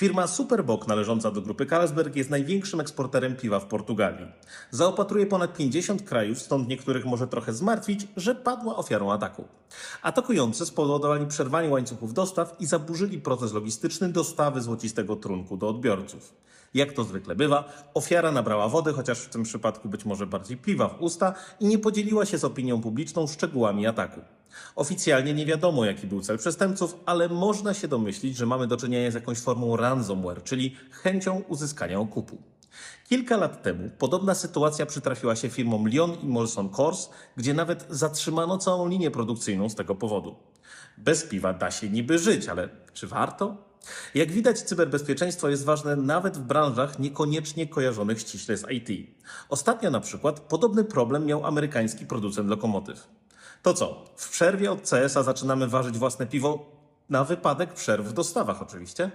Firma Superboc należąca do grupy Carlsberg jest największym eksporterem piwa w Portugalii. Zaopatruje ponad 50 krajów, stąd niektórych może trochę zmartwić, że padła ofiarą ataku. Atakujący spowodowali przerwanie łańcuchów dostaw i zaburzyli proces logistyczny dostawy złocistego trunku do odbiorców. Jak to zwykle bywa, ofiara nabrała wody, chociaż w tym przypadku być może bardziej piwa w usta i nie podzieliła się z opinią publiczną szczegółami ataku. Oficjalnie nie wiadomo, jaki był cel przestępców, ale można się domyślić, że mamy do czynienia z jakąś formą ransomware, czyli chęcią uzyskania okupu. Kilka lat temu podobna sytuacja przytrafiła się firmom Lyon i Molson Coors, gdzie nawet zatrzymano całą linię produkcyjną z tego powodu. Bez piwa da się niby żyć, ale czy warto? Jak widać, cyberbezpieczeństwo jest ważne nawet w branżach niekoniecznie kojarzonych ściśle z IT. Ostatnio na przykład podobny problem miał amerykański producent lokomotyw. To co, w przerwie od CS-a zaczynamy ważyć własne piwo? Na wypadek przerw w dostawach oczywiście.